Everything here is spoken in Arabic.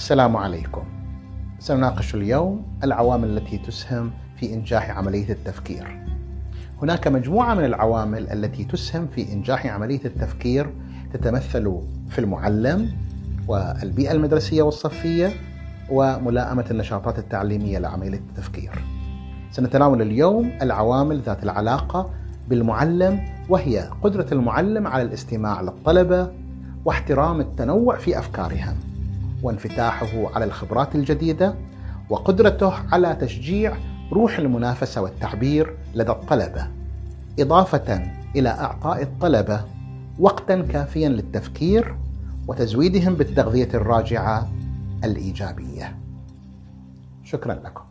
السلام عليكم. سنناقش اليوم العوامل التي تسهم في إنجاح عملية التفكير. هناك مجموعة من العوامل التي تسهم في إنجاح عملية التفكير تتمثل في المعلم والبيئة المدرسية والصفية وملائمة النشاطات التعليمية لعملية التفكير. سنتناول اليوم العوامل ذات العلاقة بالمعلم وهي قدرة المعلم على الاستماع للطلبة واحترام التنوع في أفكارهم. وانفتاحه على الخبرات الجديدة وقدرته على تشجيع روح المنافسة والتعبير لدى الطلبة إضافة إلى أعطاء الطلبة وقتا كافيا للتفكير وتزويدهم بالتغذية الراجعة الإيجابية. شكرا لكم.